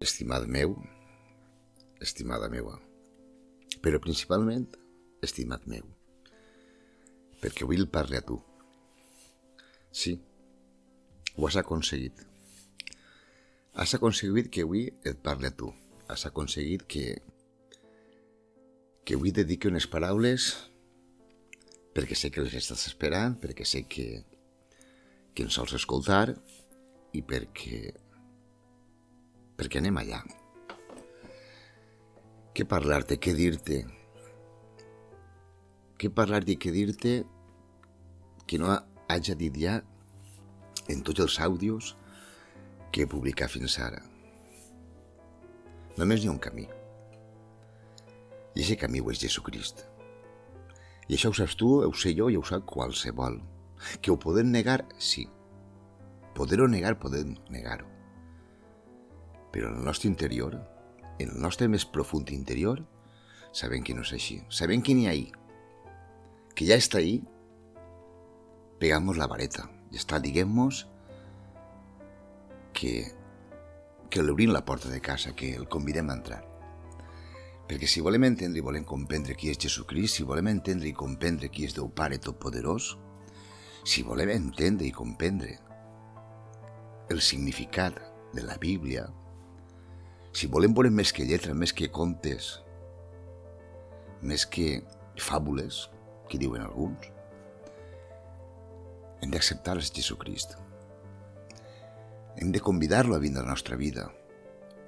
Estimat meu, estimada meua, però principalment, estimat meu, perquè avui el parli a tu. Sí, ho has aconseguit. Has aconseguit que avui et parli a tu. Has aconseguit que que avui dediqui unes paraules perquè sé que les estàs esperant, perquè sé que, que ens sols escoltar i perquè perquè anem allà. Què parlar-te, què dir-te? Què parlar-te i què dir-te que no hagi dit ja en tots els àudios que he publicat fins ara. Només hi ha un camí. I aquest camí ho és Jesucrist. I això ho saps tu, ho sé jo i ho sap qualsevol. Que ho podem negar, sí. Poder-ho negar, podem negar-ho però en el nostre interior, en el nostre més profund interior, sabem que no és així. Sabem que n'hi ha ahí. Que ja està ahí, pegamos la vareta. Ja està, diguem-nos que, que l'obrim la porta de casa, que el convidem a entrar. Perquè si volem entendre i volem comprendre qui és Jesucrist, si volem entendre i comprendre qui és Déu Pare Totpoderós, si volem entendre i comprendre el significat de la Bíblia, si volem veure més que lletra, més que contes, més que fàbules, que diuen alguns, hem d'acceptar el Jesucrist. Hem de convidar-lo a vindre a la nostra vida.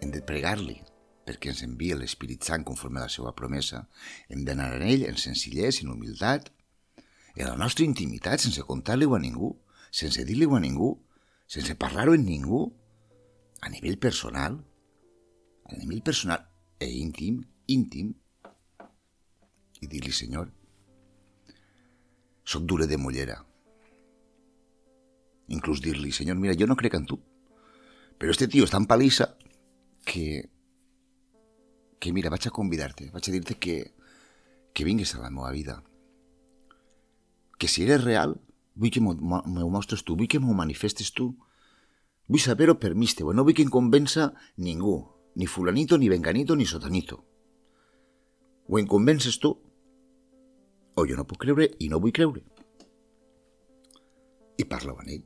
Hem de pregar-li perquè ens envia l'Espírit Sant conforme a la seva promesa. Hem d'anar en ell en senzillesa, en humilitat, en la nostra intimitat, sense contar-li-ho a ningú, sense dir-li-ho a ningú, sense parlar-ho amb ningú, a nivell personal, nivell personal e íntim, íntim, i dir-li, Senyor, sóc dura de mollera. Inclús dir-li, Senyor, mira, jo no crec en tu, però este tio és tan palissa que, que mira, vaig a convidar-te, vaig a dir-te que, que vingues a la meva vida. Que si eres real, vull que m'ho mostres tu, vull que m'ho manifestes tu. Vull saber-ho per mi no vull que em convença ningú, ni fulanito, ni venganito, ni sotanito. O en convences tu, o jo no puc creure i no vull creure. I parla amb ell.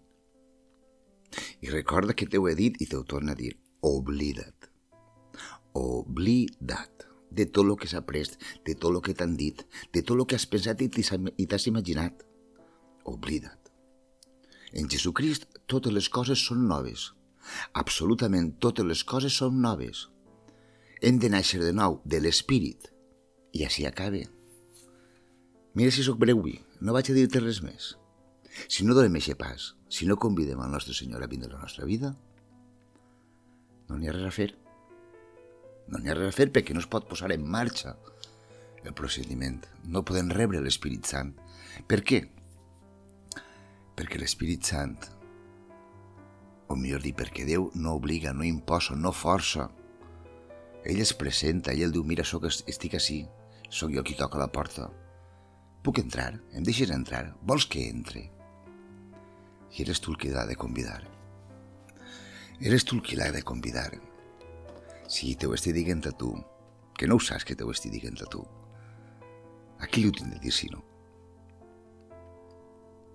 I recorda que t'ho he dit i t'ho torna a dir. Oblida't. Oblida't de tot el que s'ha après, de tot el que t'han dit, de tot el que has pensat i t'has imaginat. Oblida't. En Jesucrist totes les coses són noves. Absolutament totes les coses són noves. Hem de néixer de nou de l'espírit. I així acaba. Mira si sóc breu no vaig a dir-te res més. Si no donem aquest pas, si no convidem al nostre Senyor a vindre a la nostra vida, no n'hi ha res a fer. No n'hi ha res a fer perquè no es pot posar en marxa el procediment. No podem rebre l'Espírit Sant. Per què? Perquè l'Espírit Sant o millor dir, perquè Déu no obliga, no imposa, no força. Ell es presenta, ell diu, mira, soc, estic així, sóc jo qui toca la porta. Puc entrar? Em deixes entrar? Vols que entre? I eres tu el que l'ha de convidar. Eres tu el que l'ha de convidar. Si te ho estic dient a tu, que no ho saps que te ho estic dient a tu, a qui li ho tinc de dir si no?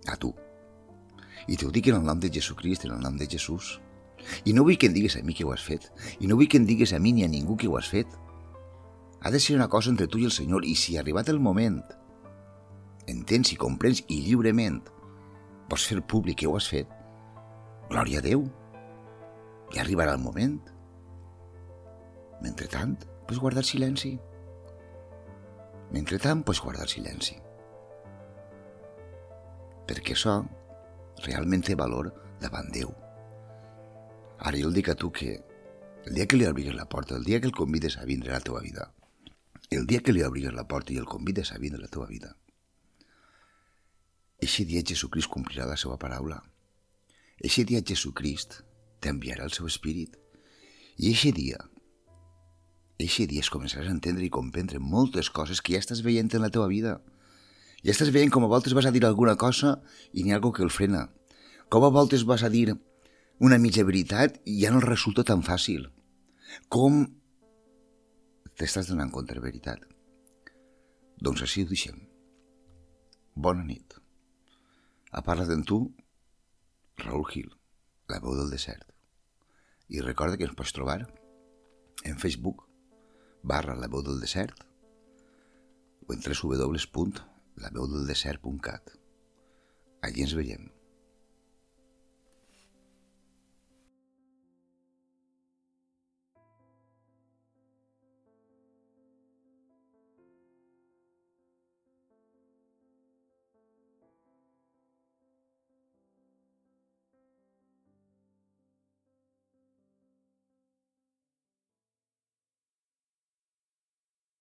A tu. I t'ho dic en el nom de Jesucrist, en el nom de Jesús. I no vull que em digues a mi que ho has fet. I no vull que em digues a mi ni a ningú que ho has fet. Ha de ser una cosa entre tu i el Senyor. I si ha arribat el moment, entens i comprens i lliurement vols fer públic que ho has fet, glòria a Déu. Ja arribarà el moment. Mentretant, pots guardar silenci. Mentretant, pots guardar silenci. Perquè això realment té valor davant Déu. Ara jo el dic a tu que el dia que li obrigues la porta, el dia que el convides a vindre a la teva vida, el dia que li obrigues la porta i el convides a vindre a la teva vida, eixe dia Jesucrist complirà la seva paraula. Eixe dia Jesucrist t'enviarà el seu espírit. I eixe dia, eixe dia es començaràs a entendre i comprendre moltes coses que ja estàs veient en la teva vida. Ja estàs veient com a voltes vas a dir alguna cosa i n'hi ha algú que el frena. Com a voltes vas a dir una mitja veritat i ja no resulta tan fàcil. Com t'estàs donant compte de veritat? Doncs així ho deixem. Bona nit. A parla d'en tu, Raül Gil, la veu del desert. I recorda que ens pots trobar en Facebook barra la veu del desert o en www.laveudeldesert.cat. Allí ens veiem.